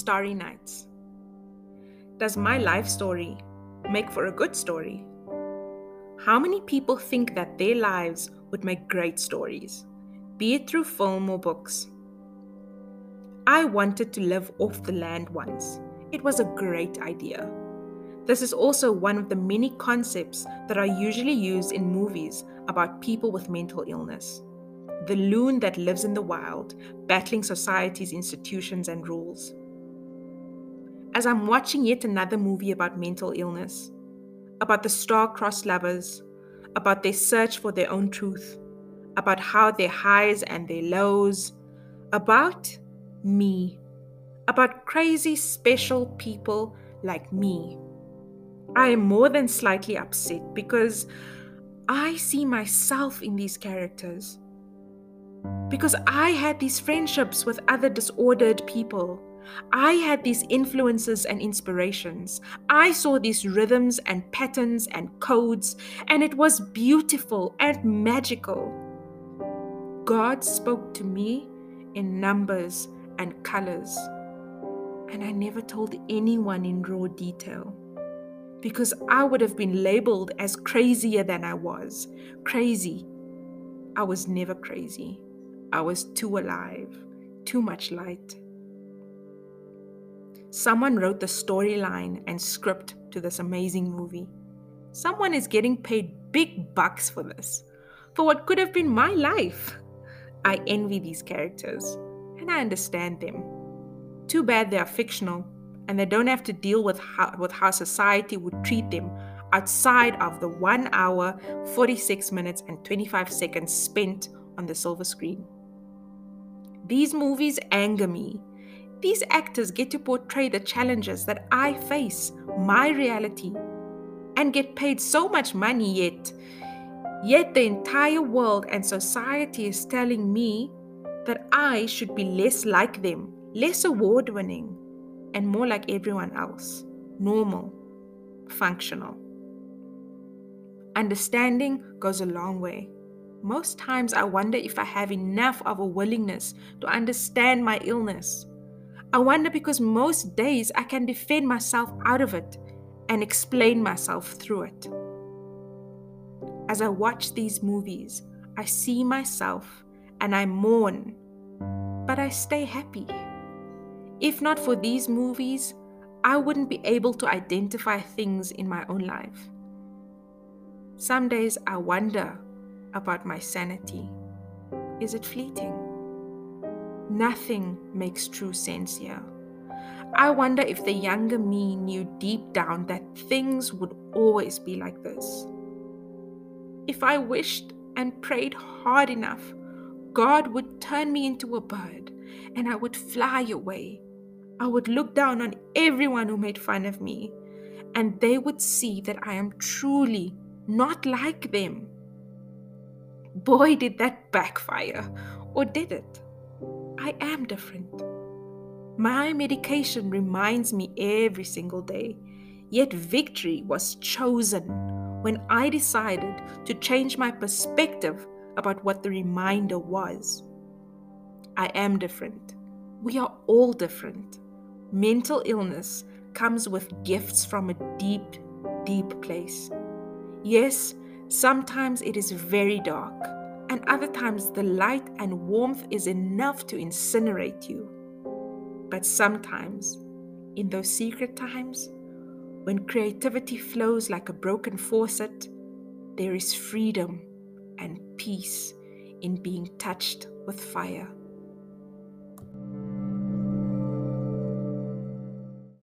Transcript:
Starry Nights. Does my life story make for a good story? How many people think that their lives would make great stories, be it through film or books? I wanted to live off the land once. It was a great idea. This is also one of the many concepts that are usually used in movies about people with mental illness. The loon that lives in the wild, battling society's institutions and rules. As I'm watching yet another movie about mental illness, about the star-crossed lovers, about their search for their own truth, about how their highs and their lows, about me, about crazy special people like me. I am more than slightly upset because I see myself in these characters. Because I had these friendships with other disordered people I had these influences and inspirations. I saw these rhythms and patterns and codes, and it was beautiful and magical. God spoke to me in numbers and colors, and I never told anyone in raw detail because I would have been labeled as crazier than I was. Crazy. I was never crazy. I was too alive, too much light. Someone wrote the storyline and script to this amazing movie. Someone is getting paid big bucks for this, for what could have been my life. I envy these characters, and I understand them. Too bad they are fictional, and they don't have to deal with how, with how society would treat them outside of the 1 hour, 46 minutes, and 25 seconds spent on the silver screen. These movies anger me these actors get to portray the challenges that I face, my reality, and get paid so much money yet. Yet the entire world and society is telling me that I should be less like them, less award winning, and more like everyone else normal, functional. Understanding goes a long way. Most times, I wonder if I have enough of a willingness to understand my illness I wonder because most days I can defend myself out of it and explain myself through it. As I watch these movies, I see myself and I mourn, but I stay happy. If not for these movies, I wouldn't be able to identify things in my own life. Some days I wonder about my sanity. Is it fleeting? Nothing makes true sense here. I wonder if the younger me knew deep down that things would always be like this. If I wished and prayed hard enough, God would turn me into a bird and I would fly away. I would look down on everyone who made fun of me, and they would see that I am truly not like them. Boy, did that backfire, or did it? I am different. My medication reminds me every single day, yet victory was chosen when I decided to change my perspective about what the reminder was. I am different. We are all different. Mental illness comes with gifts from a deep, deep place. Yes, sometimes it is very dark and other times the light and warmth is enough to incinerate you. But sometimes, in those secret times, when creativity flows like a broken faucet, there is freedom and peace in being touched with fire.